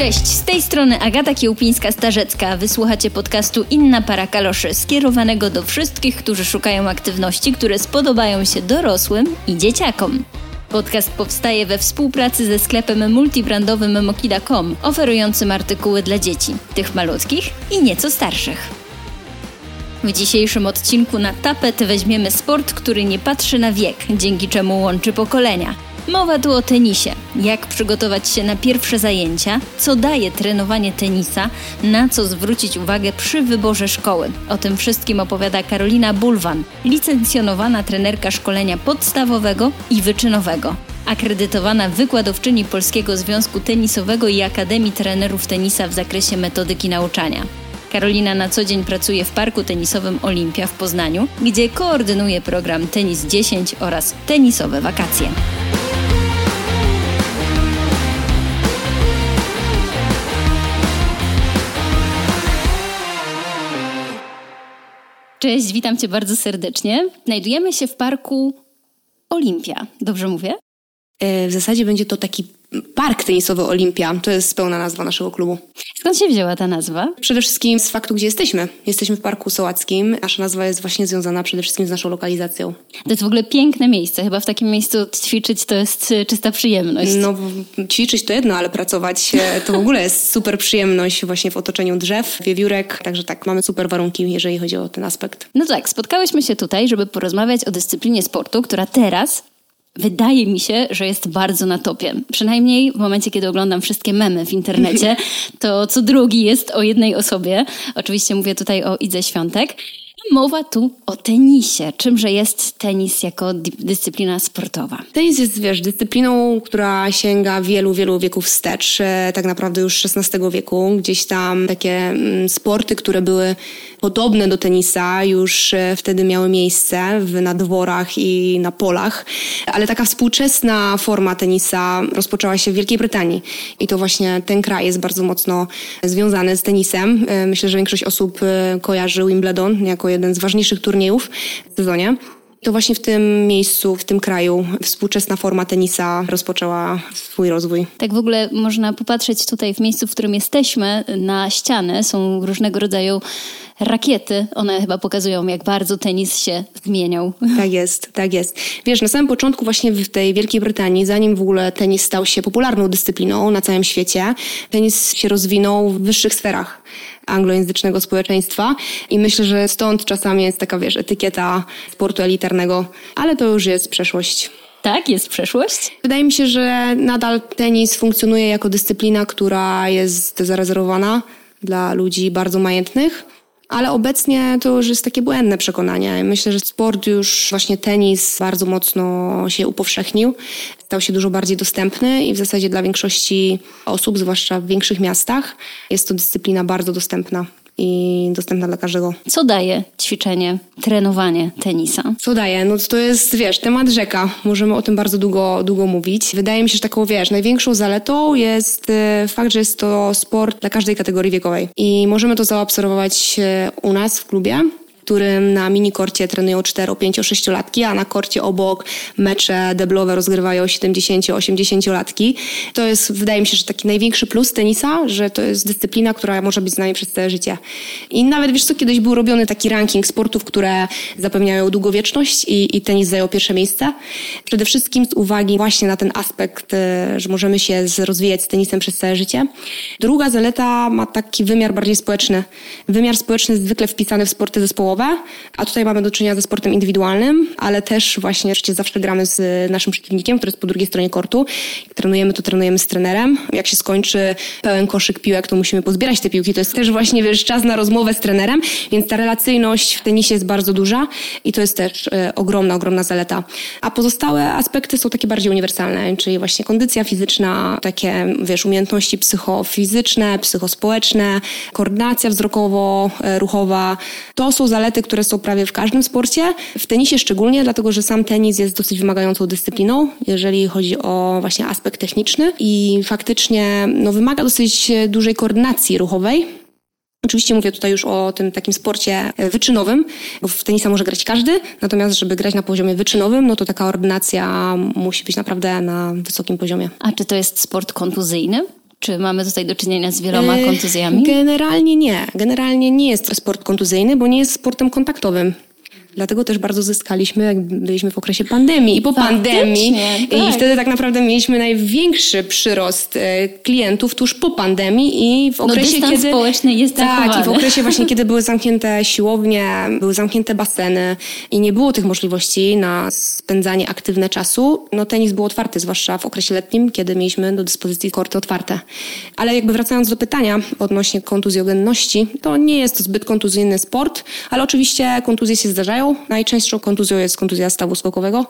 Cześć, z tej strony Agata Kiełpińska-Starzecka. Wysłuchacie podcastu Inna para kaloszy, skierowanego do wszystkich, którzy szukają aktywności, które spodobają się dorosłym i dzieciakom. Podcast powstaje we współpracy ze sklepem multibrandowym Mokida.com, oferującym artykuły dla dzieci, tych malutkich i nieco starszych. W dzisiejszym odcinku na tapet weźmiemy sport, który nie patrzy na wiek, dzięki czemu łączy pokolenia – Mowa tu o tenisie. Jak przygotować się na pierwsze zajęcia, co daje trenowanie tenisa, na co zwrócić uwagę przy wyborze szkoły. O tym wszystkim opowiada Karolina Bulwan, licencjonowana trenerka szkolenia podstawowego i wyczynowego. Akredytowana wykładowczyni Polskiego Związku Tenisowego i Akademii Trenerów Tenisa w zakresie metodyki nauczania. Karolina na co dzień pracuje w Parku Tenisowym Olimpia w Poznaniu, gdzie koordynuje program Tenis 10 oraz tenisowe wakacje. Cześć, witam Cię bardzo serdecznie. Znajdujemy się w parku Olimpia. Dobrze mówię? E, w zasadzie będzie to taki Park Tenisowy Olimpia. To jest pełna nazwa naszego klubu. Skąd się wzięła ta nazwa? Przede wszystkim z faktu, gdzie jesteśmy. Jesteśmy w Parku Sołackim. Nasza nazwa jest właśnie związana przede wszystkim z naszą lokalizacją. To jest w ogóle piękne miejsce. Chyba w takim miejscu ćwiczyć to jest y, czysta przyjemność. No, ćwiczyć to jedno, ale pracować e, to w ogóle jest super przyjemność właśnie w otoczeniu drzew, wiewiórek. Także tak, mamy super warunki, jeżeli chodzi o ten aspekt. No tak, spotkałyśmy się tutaj, żeby porozmawiać o dyscyplinie sportu, która teraz wydaje mi się, że jest bardzo na topie. Przynajmniej w momencie, kiedy oglądam wszystkie memy w internecie, to co drugi jest o jednej osobie. Oczywiście mówię tutaj o Idze Świątek. Mowa tu o tenisie. Czymże jest tenis jako dyscyplina sportowa? Tenis jest, wiesz, dyscypliną, która sięga wielu, wielu wieków wstecz. E, tak naprawdę już XVI wieku. Gdzieś tam takie mm, sporty, które były podobne do tenisa, już e, wtedy miały miejsce w, na dworach i na polach. Ale taka współczesna forma tenisa rozpoczęła się w Wielkiej Brytanii. I to właśnie ten kraj jest bardzo mocno związany z tenisem. E, myślę, że większość osób kojarzy Wimbledon jako jeden z ważniejszych turniejów w sezonie. To właśnie w tym miejscu, w tym kraju współczesna forma tenisa rozpoczęła swój rozwój. Tak w ogóle można popatrzeć tutaj w miejscu, w którym jesteśmy, na ścianę. Są różnego rodzaju rakiety. One chyba pokazują, jak bardzo tenis się zmieniał. Tak jest, tak jest. Wiesz, na samym początku właśnie w tej Wielkiej Brytanii, zanim w ogóle tenis stał się popularną dyscypliną na całym świecie, tenis się rozwinął w wyższych sferach anglojęzycznego społeczeństwa i myślę, że stąd czasami jest taka, wiesz, etykieta sportu elitarnego, ale to już jest przeszłość. Tak, jest przeszłość? Wydaje mi się, że nadal tenis funkcjonuje jako dyscyplina, która jest zarezerwowana dla ludzi bardzo majętnych ale obecnie to już jest takie błędne przekonanie. Myślę, że sport już, właśnie tenis bardzo mocno się upowszechnił, stał się dużo bardziej dostępny i w zasadzie dla większości osób, zwłaszcza w większych miastach, jest to dyscyplina bardzo dostępna i dostępna dla każdego. Co daje ćwiczenie, trenowanie tenisa? Co daje? No to jest, wiesz, temat rzeka. Możemy o tym bardzo długo, długo mówić. Wydaje mi się, że taką, wiesz, największą zaletą jest e, fakt, że jest to sport dla każdej kategorii wiekowej. I możemy to zaobserwować e, u nas w klubie którym na minikorcie trenują 4, 5, 6 latki, a na korcie obok mecze deblowe rozgrywają 70, 80 latki. To jest, wydaje mi się, że taki największy plus tenisa, że to jest dyscyplina, która może być z nami przez całe życie. I nawet, wiesz co, kiedyś był robiony taki ranking sportów, które zapewniają długowieczność i, i tenis zajął pierwsze miejsce. Przede wszystkim z uwagi właśnie na ten aspekt, e, że możemy się rozwijać z tenisem przez całe życie. Druga zaleta ma taki wymiar bardziej społeczny. Wymiar społeczny jest zwykle wpisany w sporty zespołowe, a tutaj mamy do czynienia ze sportem indywidualnym, ale też właśnie oczywiście zawsze gramy z naszym przeciwnikiem, który jest po drugiej stronie kortu. Jak trenujemy, to trenujemy z trenerem. Jak się skończy pełen koszyk piłek, to musimy pozbierać te piłki. To jest też właśnie, wiesz, czas na rozmowę z trenerem, więc ta relacyjność w tenisie jest bardzo duża i to jest też e, ogromna, ogromna zaleta. A pozostałe aspekty są takie bardziej uniwersalne, czyli właśnie kondycja fizyczna, takie, wiesz, umiejętności psychofizyczne, psychospołeczne, koordynacja wzrokowo-ruchowa. To są zalety zalety, które są prawie w każdym sporcie. W tenisie szczególnie, dlatego że sam tenis jest dosyć wymagającą dyscypliną, jeżeli chodzi o właśnie aspekt techniczny i faktycznie no, wymaga dosyć dużej koordynacji ruchowej. Oczywiście mówię tutaj już o tym takim sporcie wyczynowym, bo w tenisa może grać każdy, natomiast żeby grać na poziomie wyczynowym, no to taka ordynacja musi być naprawdę na wysokim poziomie. A czy to jest sport kontuzyjny? Czy mamy tutaj do czynienia z wieloma e, kontuzjami? Generalnie nie. Generalnie nie jest to sport kontuzyjny, bo nie jest sportem kontaktowym. Dlatego też bardzo zyskaliśmy, jak byliśmy w okresie pandemii i po pandemii. Tak. I wtedy tak naprawdę mieliśmy największy przyrost e, klientów tuż po pandemii i w no, okresie, no, kiedy. społeczny jest Tak, zachowany. i w okresie właśnie, kiedy były zamknięte siłownie, były zamknięte baseny i nie było tych możliwości na spędzanie aktywne czasu, no tenis był otwarty, zwłaszcza w okresie letnim, kiedy mieliśmy do dyspozycji korty otwarte. Ale jakby wracając do pytania odnośnie kontuzjogenności, to nie jest to zbyt kontuzyjny sport, ale oczywiście kontuzje się zdarzają Najczęstszą kontuzją jest kontuzja stawu skokowego.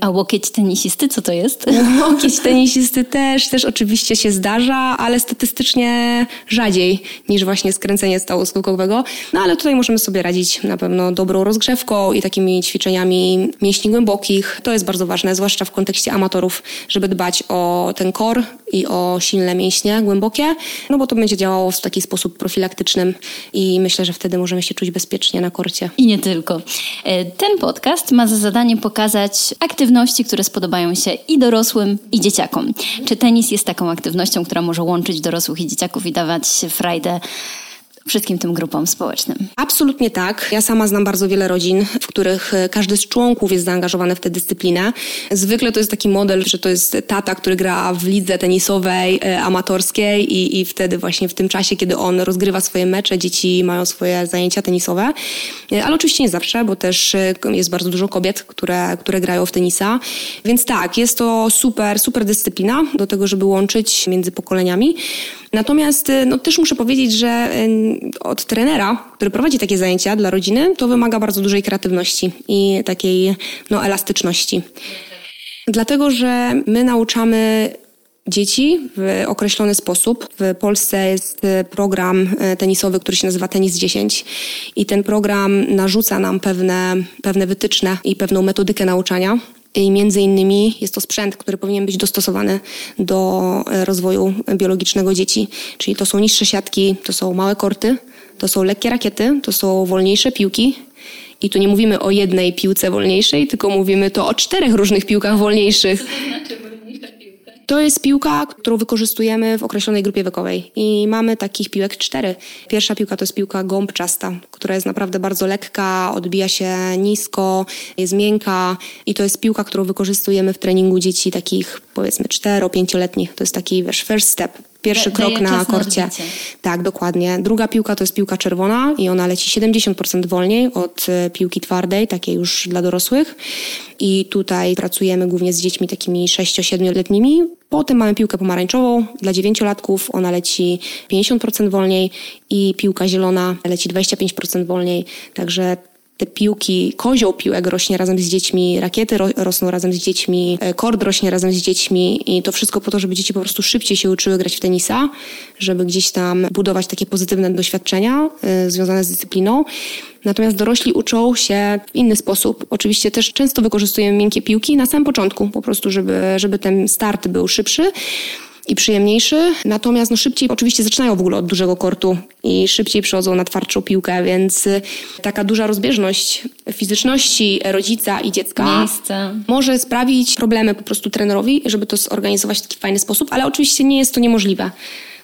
A łokieć tenisisty, co to jest? Łokieć tenisisty też, też oczywiście się zdarza, ale statystycznie rzadziej niż właśnie skręcenie stawu skokowego. No ale tutaj możemy sobie radzić na pewno dobrą rozgrzewką i takimi ćwiczeniami mięśni głębokich. To jest bardzo ważne, zwłaszcza w kontekście amatorów, żeby dbać o ten kor i o silne mięśnie głębokie, no bo to będzie działało w taki sposób profilaktycznym i myślę, że wtedy możemy się czuć bezpiecznie na korcie. I nie tylko. E, ten podcast ma za zadanie pokazać aktywności, które spodobają się i dorosłym, i dzieciakom. Czy tenis jest taką aktywnością, która może łączyć dorosłych i dzieciaków i dawać frajdę wszystkim tym grupom społecznym? Absolutnie tak. Ja sama znam bardzo wiele rodzin, w których e, każdy z członków jest zaangażowany w tę dyscyplinę. Zwykle to jest taki model, że to jest tata, który gra w lidze tenisowej, e, amatorskiej i, i wtedy właśnie w tym czasie, kiedy on rozgrywa swoje mecze, dzieci mają swoje zajęcia tenisowe. E, ale oczywiście nie zawsze, bo też jest bardzo dużo kobiet, które, które grają w tenisa. Więc tak, jest to super, super dyscyplina do tego, żeby łączyć między pokoleniami. Natomiast no, też muszę powiedzieć, że od trenera, który prowadzi takie zajęcia dla rodziny, to wymaga bardzo dużej kreatywności i takiej no, elastyczności. Dlatego, że my nauczamy dzieci w określony sposób. W Polsce jest program e, tenisowy, który się nazywa Tenis 10 i ten program narzuca nam pewne, pewne wytyczne i pewną metodykę nauczania. I między innymi jest to sprzęt, który powinien być dostosowany do e, rozwoju biologicznego dzieci. Czyli to są niższe siatki, to są małe korty, to są lekkie rakiety, to są wolniejsze piłki. I tu nie mówimy o jednej piłce wolniejszej, tylko mówimy to o czterech różnych piłkach wolniejszych. Co to znaczy to jest piłka, którą wykorzystujemy w określonej grupie wiekowej i mamy takich piłek cztery. Pierwsza piłka to jest piłka gąbczasta, która jest naprawdę bardzo lekka, odbija się nisko, jest miękka i to jest piłka, którą wykorzystujemy w treningu dzieci takich powiedzmy cztero-pięcioletnich. To jest taki wiesz, first step, pierwszy da, krok na korcie. Na tak, dokładnie. Druga piłka to jest piłka czerwona i ona leci 70% wolniej od e, piłki twardej, takiej już dla dorosłych. I tutaj pracujemy głównie z dziećmi takimi 6-7-letnimi. Potem mamy piłkę pomarańczową dla dziewięciolatków, ona leci 50% wolniej i piłka zielona leci 25% wolniej. Także te piłki, kozioł piłek rośnie razem z dziećmi, rakiety ro, rosną razem z dziećmi, e, kord rośnie razem z dziećmi i to wszystko po to, żeby dzieci po prostu szybciej się uczyły grać w tenisa, żeby gdzieś tam budować takie pozytywne doświadczenia y, związane z dyscypliną. Natomiast dorośli uczą się w inny sposób. Oczywiście też często wykorzystujemy miękkie piłki na samym początku, po prostu, żeby, żeby ten start był szybszy i przyjemniejszy. Natomiast no, szybciej oczywiście zaczynają w ogóle od dużego kortu i szybciej przechodzą na twardszą piłkę, więc y, taka duża rozbieżność fizyczności rodzica i dziecka Miejsce. może sprawić problemy po prostu trenerowi, żeby to zorganizować w taki fajny sposób, ale oczywiście nie jest to niemożliwe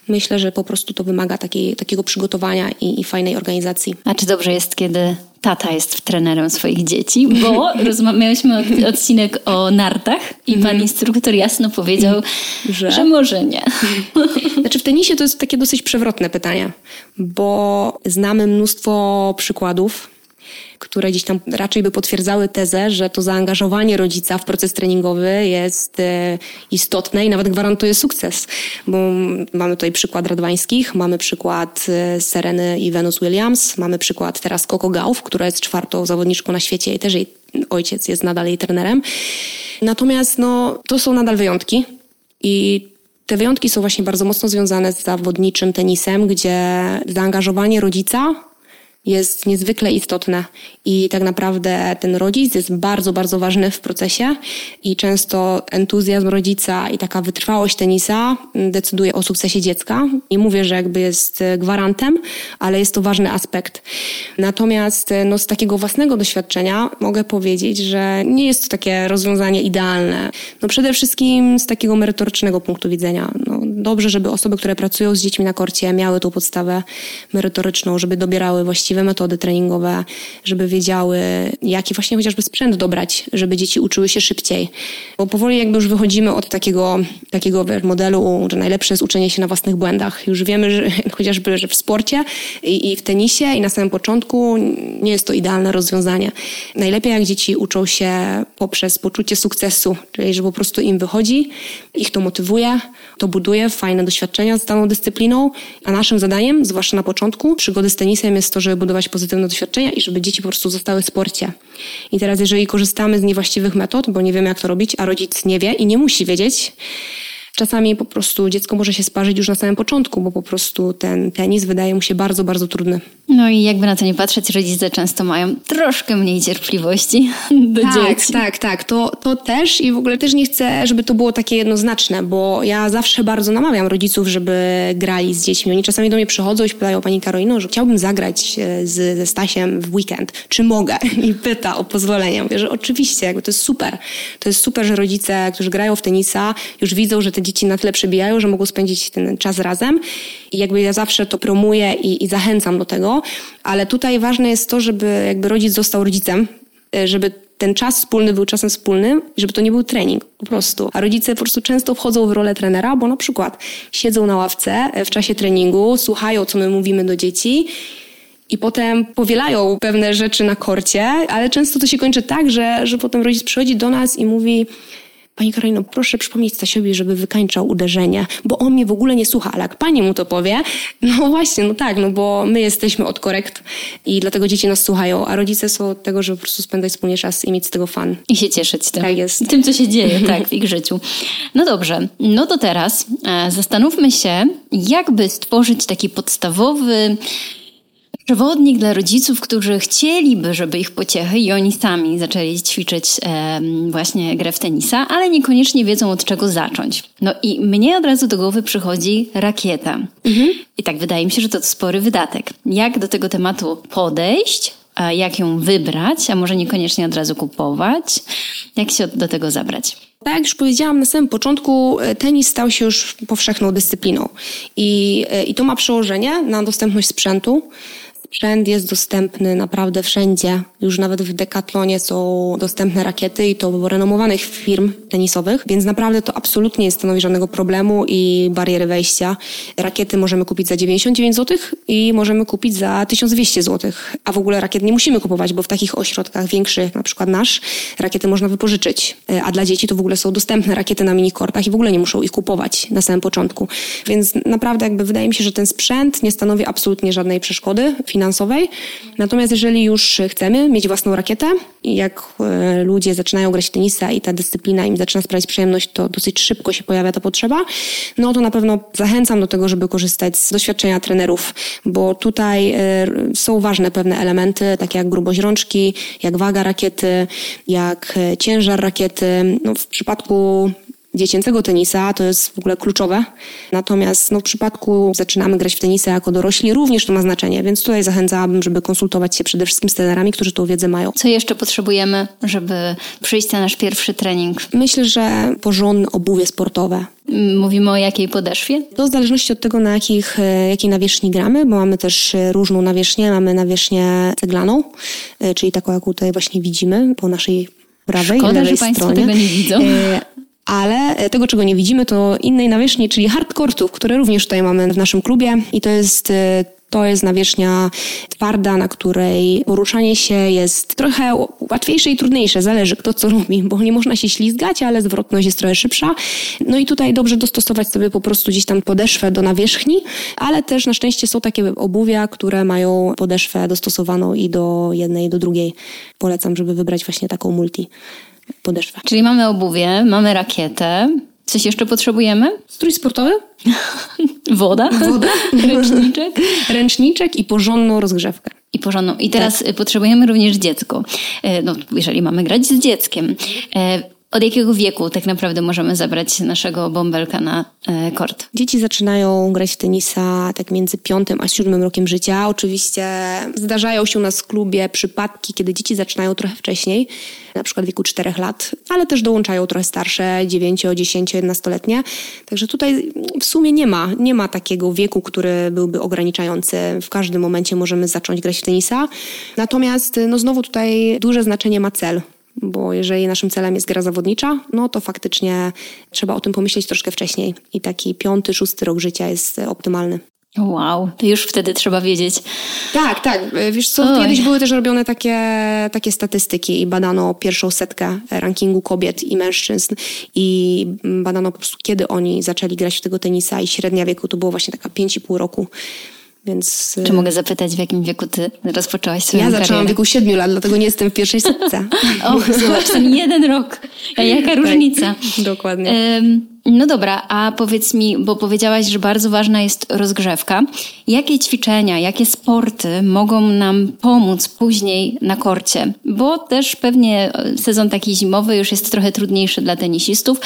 myślę, że po prostu to wymaga takiej, takiego przygotowania i, i, fajnej organizacji. A czy dobrze jest, kiedy tata jest trenerem swoich dzieci? Bo rozmawialiśmy odcinek o nartach i pan mhm. instruktor jasno powiedział, że, że może nie. Znaczy w tenisie to jest takie dosyć przewrotne pytanie, bo znamy mnóstwo przykładów które gdzieś tam raczej by potwierdzały tezę, że to zaangażowanie rodzica w proces treningowy jest e, istotne i nawet gwarantuje sukces. Bo mamy tutaj przykład Radwańskich, mamy przykład e, Sereny i Venus Williams, mamy przykład teraz Coco Gauff, która jest czwartą zawodniczką na świecie i też jej ojciec jest nadal jej trenerem. Natomiast no, to są nadal wyjątki i te wyjątki są właśnie bardzo mocno związane z zawodniczym tenisem, gdzie zaangażowanie rodzica jest niezwykle istotne i tak naprawdę ten rodzic jest bardzo, bardzo ważny w procesie i często entuzjazm rodzica i taka wytrwałość tenisa decyduje o sukcesie dziecka. Nie mówię, że jakby jest gwarantem, ale jest to ważny aspekt. Natomiast no, z takiego własnego doświadczenia mogę powiedzieć, że nie jest to takie rozwiązanie idealne. No, przede wszystkim z takiego merytorycznego punktu widzenia. Dobrze, żeby osoby, które pracują z dziećmi na korcie, miały tą podstawę merytoryczną, żeby dobierały właściwe metody treningowe, żeby wiedziały, jaki właśnie chociażby sprzęt dobrać, żeby dzieci uczyły się szybciej. Bo powoli jakby już wychodzimy od takiego, takiego modelu, że najlepsze jest uczenie się na własnych błędach. Już wiemy, że chociażby że w sporcie i, i w tenisie i na samym początku nie jest to idealne rozwiązanie. Najlepiej jak dzieci uczą się poprzez poczucie sukcesu, czyli że po prostu im wychodzi, ich to motywuje, to buduje fajne doświadczenia z daną dyscypliną, a naszym zadaniem, zwłaszcza na początku przygody z tenisem jest to, żeby budować pozytywne doświadczenia i żeby dzieci po prostu zostały w sporcie. I teraz jeżeli korzystamy z niewłaściwych metod, bo nie wiemy jak to robić, a rodzic nie wie i nie musi wiedzieć, Czasami po prostu dziecko może się sparzyć już na samym początku, bo po prostu ten tenis wydaje mu się bardzo, bardzo trudny. No i jakby na to nie patrzeć, rodzice często mają troszkę mniej cierpliwości do tak, dzieci. Tak, tak, to, to też i w ogóle też nie chcę, żeby to było takie jednoznaczne, bo ja zawsze bardzo namawiam rodziców, żeby grali z dziećmi. Oni czasami do mnie przychodzą i pytają Pani Karolino, że chciałbym zagrać e, z, ze Stasiem w weekend. Czy mogę? I pyta o pozwolenie. Mówię, że oczywiście, jakby to jest super. To jest super, że rodzice, którzy grają w tenisa, już widzą, że te dzieci na tyle przebijają, że mogą spędzić ten czas razem. I jakby ja zawsze to promuję i, i zachęcam do tego, ale tutaj ważne jest to, żeby jakby rodzic został rodzicem, e, żeby ten czas wspólny był czasem wspólnym i żeby to nie był trening, po prostu. A rodzice po prostu często wchodzą w rolę trenera, bo na przykład siedzą na ławce e, w czasie treningu, słuchają, co my mówimy do dzieci i potem powielają pewne rzeczy na korcie, ale często to się kończy tak, że, że potem rodzic przychodzi do nas i mówi Pani Karolino, proszę przypomnieć Stasiowi, żeby wykańczał uderzenie, bo on mnie w ogóle nie słucha, ale jak pani mu to powie, no właśnie, no tak, no bo my jesteśmy od korekt i dlatego dzieci nas słuchają, a rodzice są od tego, żeby po prostu spędzać wspólnie czas i mieć z tego fan. I się cieszyć tym. Tak jest. Tym, co się dzieje, tak, w ich życiu. No dobrze, no to teraz e, zastanówmy się, jakby stworzyć taki podstawowy przewodnik dla rodziców, którzy chcieliby, żeby ich pociechy i oni sami zaczęli ćwiczyć e, właśnie grę w tenisa, ale niekoniecznie wiedzą od czego zacząć. No i mnie od razu do głowy przychodzi rakieta. Mhm. I tak wydaje mi się, że to spory wydatek. Jak do tego tematu podejść, a jak ją wybrać, a może niekoniecznie od razu kupować? Jak się do tego zabrać? Tak jak już powiedziałam na samym początku, e, tenis stał się już powszechną dyscypliną i, e, i to ma przełożenie na dostępność sprzętu, Sprzęt jest dostępny naprawdę wszędzie. Już nawet w Decathlonie są dostępne rakiety i to renomowanych firm tenisowych, więc naprawdę to absolutnie nie stanowi żadnego problemu i bariery wejścia. Rakiety możemy kupić za 99 zł i możemy kupić za 1200 zł. A w ogóle rakiet nie musimy kupować, bo w takich ośrodkach większych, na przykład nasz, rakiety można wypożyczyć. E, a dla dzieci to w ogóle są dostępne rakiety na minikortach i w ogóle nie muszą ich kupować na samym początku. Więc naprawdę jakby wydaje mi się, że ten sprzęt nie stanowi absolutnie żadnej przeszkody finansowej. Natomiast jeżeli już chcemy mieć własną rakietę i jak e, ludzie zaczynają grać tenisa i ta dyscyplina im zaczyna sprawiać przyjemność, to dosyć szybko się pojawia ta potrzeba, no to na pewno zachęcam do tego, żeby korzystać z doświadczenia trenerów, bo tutaj e, są ważne pewne elementy, takie jak grubość rączki, jak waga rakiety, jak e, ciężar rakiety. No, w przypadku dziecięcego tenisa to jest w ogóle kluczowe. Natomiast no, w przypadku zaczynamy grać w tenisa jako dorośli, również to ma znaczenie, więc tutaj zachęcałabym, żeby konsultować się przede wszystkim z trenerami, którzy tą wiedzę mają. Co jeszcze potrzebujemy, żeby przyjść na nasz pierwszy trening? Myślę, że porządne obuwie sportowe. Mówimy o jakiej podeszwie? To w zależności od tego, na jakich, e, jakiej nawierzchni gramy, bo mamy też e, różną nawierzchnię. Mamy nawierzchnię ceglaną, e, czyli taką, jaką tutaj właśnie widzimy po naszej prawej Szkoda, lewej że Państwo stronie. tego nie widzą ale e, tego, czego nie widzimy, to innej nawierzchni, czyli hardkortów, które również tutaj mamy w naszym klubie i to jest e, to jest nawierzchnia twarda, na której poruszanie się jest trochę łatwiejsze i trudniejsze, zależy kto co robi, bo nie można się ślizgać, ale zwrotność jest trochę szybsza. No i tutaj dobrze dostosować sobie po prostu gdzieś tam podeszwę do nawierzchni, ale też na szczęście są takie obuwia, które mają podeszwę dostosowaną i do jednej, i do drugiej. Polecam, żeby wybrać właśnie taką multi podeszwę. Czyli mamy obuwie, mamy rakietę. Coś jeszcze potrzebujemy? Strój sportowy? Woda? Woda. Ręczniczek? Ręczniczek i porządną rozgrzewkę. I porządną. I teraz tak. potrzebujemy również dziecko. E, no, jeżeli mamy grać z dzieckiem. Od jakiego wieku tak naprawdę możemy zabrać naszego bąbelka na e, kort? Dzieci zaczynają grać w tenisa tak między piątym a siódmym rokiem życia. Oczywiście zdarzają się u nas w klubie przypadki, kiedy dzieci zaczynają trochę wcześniej, na przykład w wieku czterech lat, ale też dołączają trochę starsze, dziewięcio, dziesięcio, jedenastoletnie. Także tutaj w sumie nie ma, nie ma takiego wieku, który byłby ograniczający. W każdym momencie możemy zacząć grać w tenisa. Natomiast no znowu tutaj duże znaczenie ma cel bo jeżeli naszym celem jest gra zawodnicza, no to faktycznie trzeba o tym pomyśleć troszkę wcześniej i taki piąty, szósty rok życia jest optymalny. Wow, to już wtedy trzeba wiedzieć. Tak, tak. Wiesz co, Oj. kiedyś były też robione takie, takie statystyki i badano pierwszą setkę rankingu kobiet i mężczyzn i badano po prostu kiedy oni zaczęli grać w tego tenisa i średnia wieku to było właśnie taka 5,5 roku. Więc, Czy mogę zapytać, w jakim wieku ty rozpoczęłaś swoją Ja zaczęłam karierę? w wieku 7 lat, dlatego nie jestem w pierwszej setce. o, zobacz, ten jeden rok. Jaka tak, różnica. dokładnie. No dobra, a powiedz mi, bo powiedziałaś, że bardzo ważna jest rozgrzewka. Jakie ćwiczenia, jakie sporty mogą nam pomóc później na korcie? Bo też pewnie sezon taki zimowy już jest trochę trudniejszy dla tenisistów.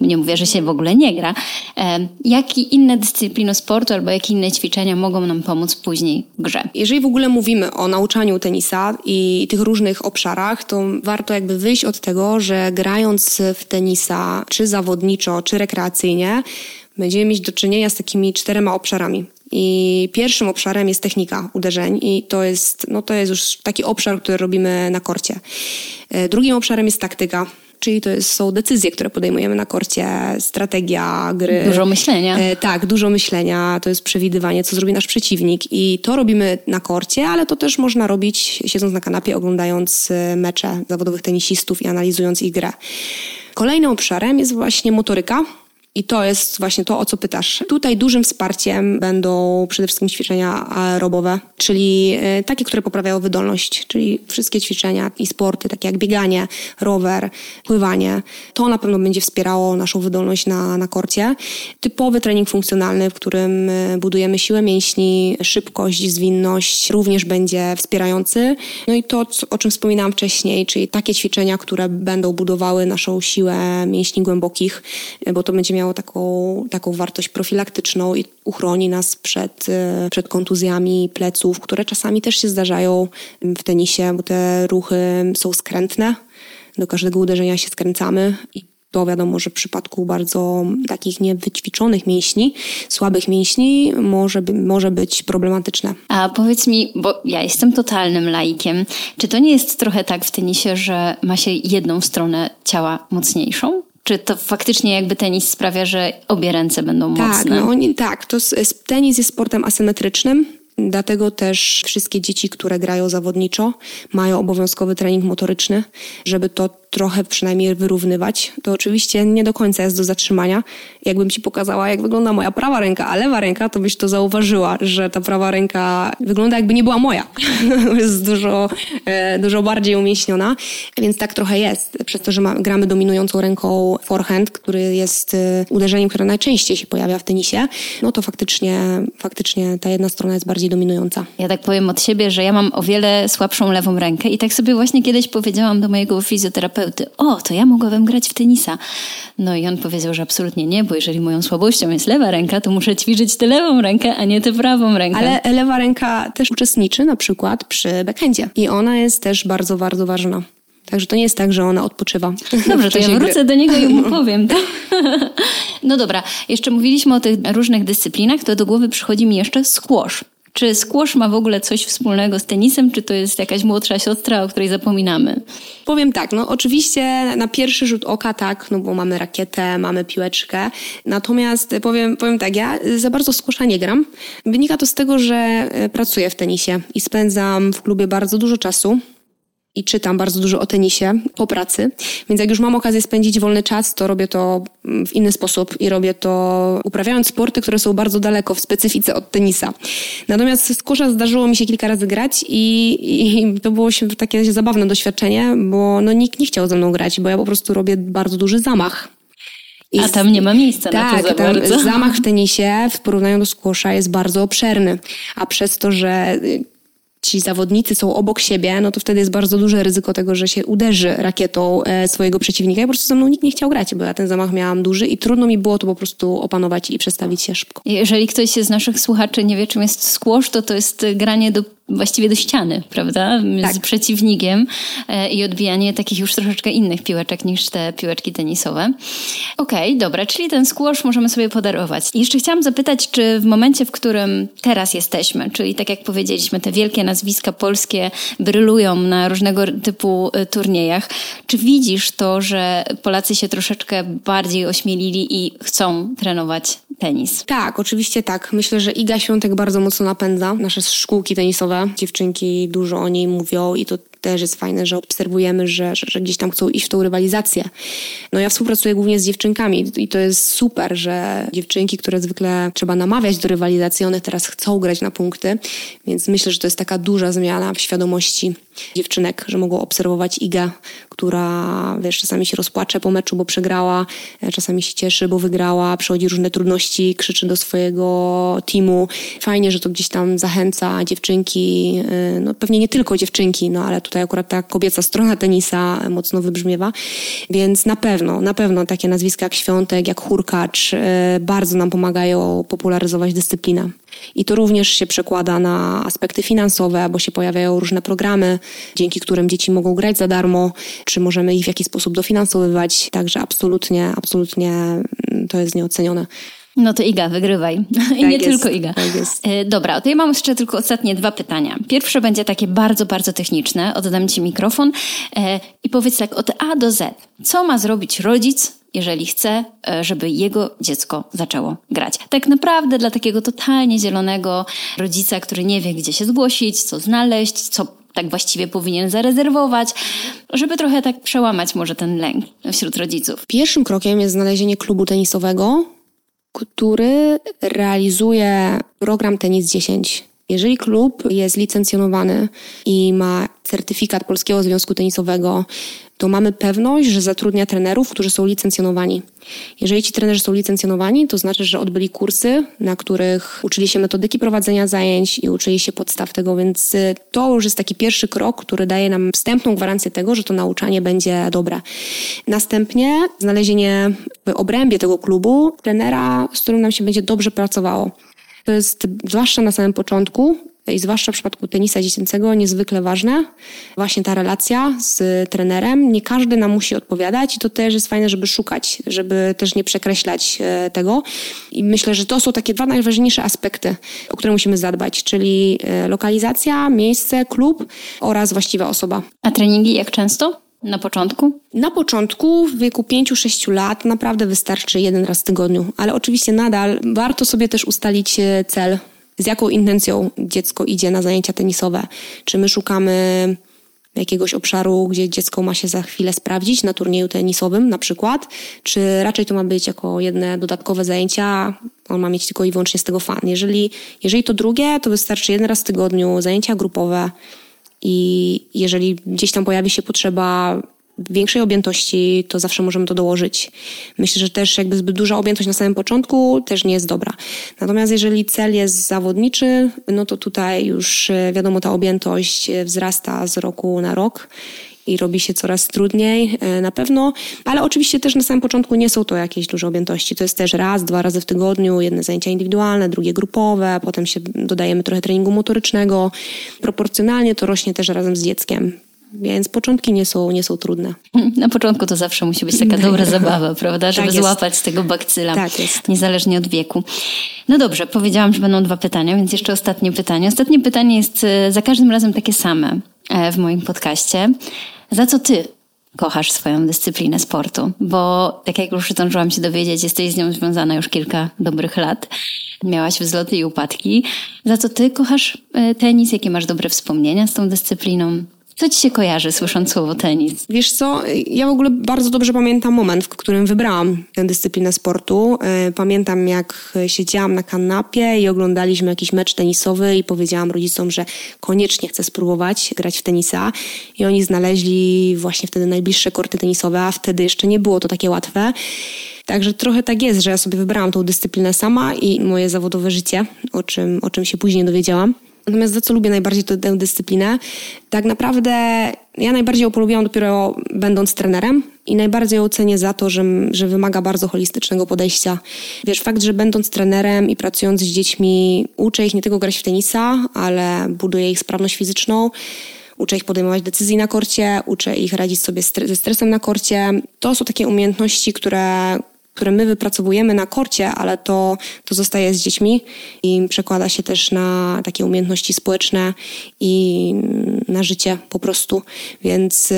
Nie mówię, że się w ogóle nie gra. Jakie inne dyscypliny sportu albo jakie inne ćwiczenia mogą nam pomóc później w grze? Jeżeli w ogóle mówimy o nauczaniu tenisa i tych różnych obszarach, to warto jakby wyjść od tego, że grając w tenisa, czy zawodniczo, czy rekreacyjnie, będziemy mieć do czynienia z takimi czterema obszarami. I pierwszym obszarem jest technika uderzeń i to jest, no to jest już taki obszar, który robimy na korcie. E, drugim obszarem jest taktyka, czyli to jest, są decyzje, które podejmujemy na korcie, strategia gry. Dużo myślenia. E, tak, dużo myślenia, to jest przewidywanie, co zrobi nasz przeciwnik i to robimy na korcie, ale to też można robić siedząc na kanapie, oglądając e, mecze zawodowych tenisistów i analizując ich grę. Kolejnym obszarem jest właśnie motoryka, i to jest właśnie to, o co pytasz. Tutaj dużym wsparciem będą przede wszystkim ćwiczenia aerobowe, czyli e, takie, które poprawiają wydolność, czyli wszystkie ćwiczenia i sporty, takie jak bieganie, rower, pływanie. To na pewno będzie wspierało naszą wydolność na, na korcie. Typowy trening funkcjonalny, w którym e, budujemy siłę mięśni, szybkość, zwinność, również będzie wspierający. No i to, o czym wspominałam wcześniej, czyli takie ćwiczenia, które będą budowały naszą siłę mięśni głębokich, e, bo to będzie miało taką, taką wartość profilaktyczną i uchroni nas przed, e, przed kontuzjami pleców, które czasami też się zdarzają w tenisie, bo te ruchy są skrętne. Do każdego uderzenia się skręcamy i to wiadomo, że w przypadku bardzo takich niewyćwiczonych mięśni, słabych mięśni, może, by, może być problematyczne. A powiedz mi, bo ja jestem totalnym laikiem, czy to nie jest trochę tak w tenisie, że ma się jedną stronę ciała mocniejszą? Czy to faktycznie jakby tenis sprawia, że obie ręce będą tak, mocne? No, tak, to tenis jest sportem asymetrycznym. Dlatego też wszystkie dzieci, które grają zawodniczo, mają obowiązkowy trening motoryczny, żeby to trochę przynajmniej wyrównywać. To oczywiście nie do końca jest do zatrzymania. Jakbym ci pokazała, jak wygląda moja prawa ręka, a lewa ręka, to byś to zauważyła, że ta prawa ręka wygląda jakby nie była moja. jest dużo, e, dużo bardziej umieśniona, więc tak trochę jest. Przez to, że gramy dominującą ręką forehand, który jest e, uderzeniem, które najczęściej się pojawia w tenisie, no to faktycznie, faktycznie ta jedna strona jest bardziej dominująca. Ja tak powiem od siebie, że ja mam o wiele słabszą lewą rękę i tak sobie właśnie kiedyś powiedziałam do mojego fizjoterapeuty, terapeuty, o, to ja mogłabym grać w tenisa. No i on powiedział, że absolutnie nie, bo jeżeli moją słabością jest lewa ręka, to muszę ćwiczyć tę lewą rękę, a nie tę prawą rękę. Ale lewa ręka też uczestniczy na przykład przy backhandzie i ona jest też bardzo, bardzo ważna. Także to nie jest tak, że ona odpoczywa. Dobrze, to ja wrócę gry. do niego i mu powiem. No dobra, jeszcze mówiliśmy o tych różnych dyscyplinach, to do głowy przychodzi mi jeszcze squash. Czy squash ma w ogóle coś wspólnego z tenisem, czy to jest jakaś młodsza siostra, o której zapominamy? Powiem tak, no oczywiście na pierwszy rzut oka tak, no bo mamy rakietę, mamy piłeczkę. Natomiast powiem, powiem tak, ja za bardzo squasha nie gram. Wynika to z tego, że e, pracuję w tenisie i spędzam w klubie bardzo dużo czasu i czytam bardzo dużo o tenisie po pracy, więc jak już mam okazję spędzić wolny czas, to robię to w inny sposób i robię to uprawiając sporty, które są bardzo daleko w specyfice od tenisa. Natomiast z kusza zdarzyło mi się kilka razy grać i, i to było się takie zabawne doświadczenie, bo no, nikt nie chciał ze mną grać, bo ja po prostu robię bardzo duży zamach. I A tam nie ma miejsca tak, na to za bardzo. zamach w tenisie w porównaniu do squasha jest bardzo obszerny. A przez to, że ci zawodnicy są obok siebie, no to wtedy jest bardzo duże ryzyko tego, że się uderzy rakietą e, swojego przeciwnika. I po prostu ze mną nikt nie chciał grać, bo ja ten zamach miałam duży i trudno mi było to po prostu opanować i przestawić się szybko. Jeżeli ktoś z naszych słuchaczy nie wie, czym jest squash, to to jest granie do właściwie do ściany, prawda? Tak. Z przeciwnikiem e, i odbijanie takich już troszeczkę innych piłeczek niż te piłeczki tenisowe. Okej, okay, dobra, czyli ten squash możemy sobie podarować. I jeszcze chciałam zapytać, czy w momencie, w którym teraz jesteśmy, czyli tak jak powiedzieliśmy, te wielkie nazwiska polskie brylują na różnego typu e, turniejach, czy widzisz to, że Polacy się troszeczkę bardziej ośmielili i chcą trenować tenis? Tak, oczywiście tak. Myślę, że Iga Świątek bardzo mocno napędza nasze szkółki tenisowe Dziewczynki dużo o niej mówią i to też jest fajne, że obserwujemy, że, że, że, gdzieś tam chcą iść w tą rywalizację. No ja współpracuję głównie z dziewczynkami i to jest super, że dziewczynki, które zwykle trzeba namawiać do rywalizacji, one teraz chcą grać na punkty, więc myślę, że to jest taka duża zmiana w świadomości dziewczynek, że mogą obserwować Igę, która wiesz, czasami się rozpłacze po meczu, bo przegrała, e, czasami się cieszy, bo wygrała, przechodzi różne trudności, krzyczy do swojego teamu. Fajnie, że to gdzieś tam zachęca dziewczynki, e, no pewnie nie tylko dziewczynki, no ale tutaj akurat ta kobieca strona tenisa mocno wybrzmiewa, więc na pewno, na pewno takie nazwiska jak Świątek, jak Hurkacz e, bardzo nam pomagają popularyzować dyscyplinę. I to również się przekłada na aspekty finansowe, bo się pojawiają różne programy, dzięki którym dzieci mogą grać za darmo, czy możemy ich w jakiś sposób dofinansowywać. Także absolutnie, absolutnie mm, to jest nieocenione. No to Iga, wygrywaj. I tak nie jest, tylko Iga. Tak jest. E, dobra, to ja mam jeszcze tylko ostatnie dwa pytania. Pierwsze będzie takie bardzo, bardzo techniczne. Oddam Ci mikrofon e, i powiedz tak od A do Z. Co ma zrobić rodzic, jeżeli chce, e, żeby jego dziecko zaczęło grać. Tak naprawdę dla takiego totalnie zielonego rodzica, który nie wie, gdzie się zgłosić, co znaleźć, co tak właściwie powinien zarezerwować, żeby trochę tak przełamać może ten lęk wśród rodziców. Pierwszym krokiem jest znalezienie klubu tenisowego, który realizuje program Tenis 10. Jeżeli klub jest licencjonowany i ma certyfikat Polskiego Związku Tenisowego, to mamy pewność, że zatrudnia trenerów, którzy są licencjonowani. Jeżeli ci trenerzy są licencjonowani, to znaczy, że odbyli kursy, na których uczyli się metodyki prowadzenia zajęć i uczyli się podstaw tego, więc y, to już jest taki pierwszy krok, który daje nam wstępną gwarancję tego, że to nauczanie będzie dobre. Następnie znalezienie w obrębie tego klubu trenera, z którym nam się będzie dobrze pracowało. To jest zwłaszcza na samym początku i zwłaszcza w przypadku tenisa dziecięcego niezwykle ważne. Właśnie ta relacja z trenerem. Nie każdy nam musi odpowiadać i to też jest fajne, żeby szukać, żeby też nie przekreślać e, tego. I myślę, że to są takie dwa najważniejsze aspekty, o które musimy zadbać, czyli e, lokalizacja, miejsce, klub oraz właściwa osoba. A treningi jak często? Na początku? Na początku, w wieku 5-6 lat, naprawdę wystarczy jeden raz w tygodniu, ale oczywiście nadal warto sobie też ustalić e, cel z jaką intencją dziecko idzie na zajęcia tenisowe. Czy my szukamy jakiegoś obszaru, gdzie dziecko ma się za chwilę sprawdzić na turnieju tenisowym na przykład, czy raczej to ma być jako jedne dodatkowe zajęcia, on ma mieć tylko i wyłącznie z tego fan. Jeżeli, jeżeli to drugie, to wystarczy jeden raz w tygodniu, zajęcia grupowe i jeżeli gdzieś tam pojawi się potrzeba większej objętości, to zawsze możemy to dołożyć. Myślę, że też jakby zbyt duża objętość na samym początku też nie jest dobra. Natomiast jeżeli cel jest zawodniczy, no to tutaj już e, wiadomo, ta objętość e, wzrasta z roku na rok i robi się coraz trudniej e, na pewno, ale oczywiście też na samym początku nie są to jakieś duże objętości. To jest też raz, dwa razy w tygodniu, jedne zajęcia indywidualne, drugie grupowe, potem się dodajemy trochę treningu motorycznego. Proporcjonalnie to rośnie też razem z dzieckiem. Więc początki nie są, nie są trudne. Na początku to zawsze musi być taka dobra zabawa, prawda? Żeby tak złapać z tego bakcyla. Tak jest. Niezależnie od wieku. No dobrze, powiedziałam, że będą dwa pytania, więc jeszcze ostatnie pytanie. Ostatnie pytanie jest e, za każdym razem takie same e, w moim podcaście. Za co ty kochasz swoją dyscyplinę sportu? Bo tak jak już zdążyłam się dowiedzieć, jesteś z nią związana już kilka dobrych lat. Miałaś wzloty i upadki. Za co ty kochasz e, tenis? Jakie masz dobre wspomnienia z tą dyscypliną? Co ci się kojarzy słysząc słowo tenis? Wiesz co, ja w ogóle bardzo dobrze pamiętam moment, w którym wybrałam tę dyscyplinę sportu. E, pamiętam jak siedziałam na kanapie i oglądaliśmy jakiś mecz tenisowy i powiedziałam rodzicom, że koniecznie chcę spróbować grać w tenisa i oni znaleźli właśnie wtedy najbliższe korty tenisowe, a wtedy jeszcze nie było to takie łatwe. Także trochę tak jest, że ja sobie wybrałam tą dyscyplinę sama i moje zawodowe życie, o czym, o czym się później dowiedziałam Natomiast za co lubię najbardziej tę, tę dyscyplinę? Tak naprawdę ja najbardziej ją polubiłam dopiero będąc trenerem i najbardziej ją cenię za to, że, że wymaga bardzo holistycznego podejścia. Wiesz, fakt, że będąc trenerem i pracując z dziećmi, uczę ich nie tylko grać w tenisa, ale buduję ich sprawność fizyczną, uczę ich podejmować decyzje na korcie, uczę ich radzić sobie ze stresem na korcie. To są takie umiejętności, które, które my wypracowujemy na korcie, ale to, to zostaje z dziećmi i przekłada się też na takie umiejętności społeczne i na życie po prostu. Więc y,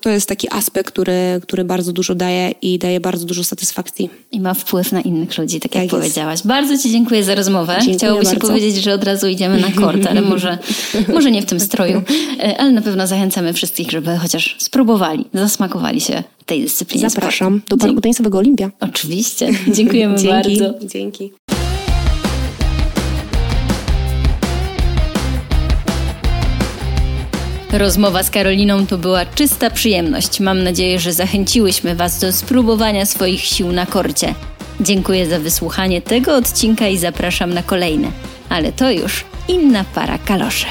to jest taki aspekt, który, który bardzo dużo daje i daje bardzo dużo satysfakcji. I ma wpływ na innych ludzi, tak, tak jak jest. powiedziałaś. Bardzo Ci dziękuję za rozmowę. Dziękuję Chciałoby bardzo. się powiedzieć, że od razu idziemy na kort, ale może, może nie w tym stroju. E, ale na pewno zachęcamy wszystkich, żeby chociaż spróbowali, zasmakowali się tej dyscyplinie Zapraszam sportu. do Parku Tenisowego Olimpia. Oczywiście. Dziękujemy Dzięki. bardzo. Dzięki. Rozmowa z Karoliną to była czysta przyjemność. Mam nadzieję, że zachęciłyśmy Was do spróbowania swoich sił na korcie. Dziękuję za wysłuchanie tego odcinka i zapraszam na kolejne. Ale to już inna para kaloszy.